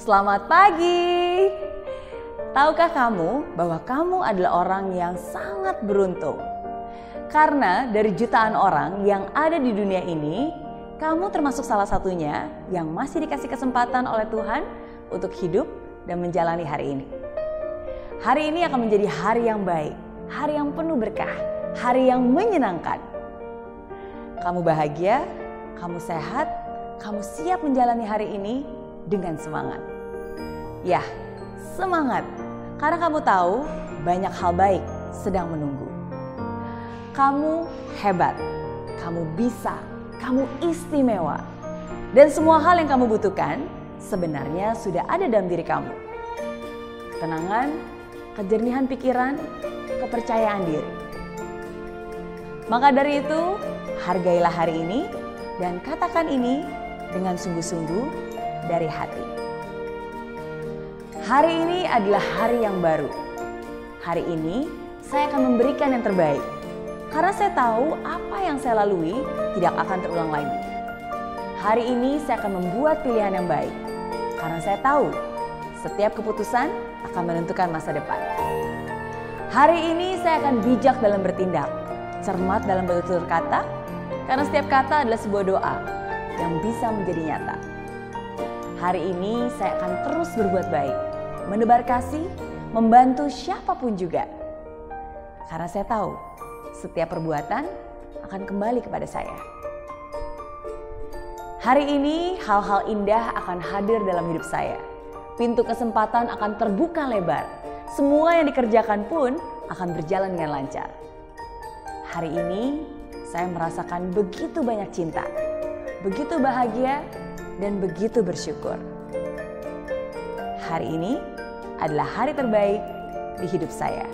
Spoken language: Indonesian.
Selamat pagi. Tahukah kamu bahwa kamu adalah orang yang sangat beruntung? Karena dari jutaan orang yang ada di dunia ini, kamu termasuk salah satunya yang masih dikasih kesempatan oleh Tuhan untuk hidup dan menjalani hari ini. Hari ini akan menjadi hari yang baik, hari yang penuh berkah, hari yang menyenangkan. Kamu bahagia, kamu sehat, kamu siap menjalani hari ini dengan semangat. Ya, semangat. Karena kamu tahu banyak hal baik sedang menunggu. Kamu hebat, kamu bisa, kamu istimewa. Dan semua hal yang kamu butuhkan sebenarnya sudah ada dalam diri kamu. Ketenangan, kejernihan pikiran, kepercayaan diri. Maka dari itu, hargailah hari ini dan katakan ini dengan sungguh-sungguh dari hati. Hari ini adalah hari yang baru. Hari ini saya akan memberikan yang terbaik. Karena saya tahu apa yang saya lalui tidak akan terulang lagi. Hari ini saya akan membuat pilihan yang baik. Karena saya tahu setiap keputusan akan menentukan masa depan. Hari ini saya akan bijak dalam bertindak, cermat dalam bertutur kata, karena setiap kata adalah sebuah doa yang bisa menjadi nyata. Hari ini saya akan terus berbuat baik, menebar kasih, membantu siapa pun juga. Karena saya tahu setiap perbuatan akan kembali kepada saya. Hari ini hal-hal indah akan hadir dalam hidup saya. Pintu kesempatan akan terbuka lebar. Semua yang dikerjakan pun akan berjalan dengan lancar. Hari ini saya merasakan begitu banyak cinta, begitu bahagia, dan begitu bersyukur. Hari ini adalah hari terbaik di hidup saya.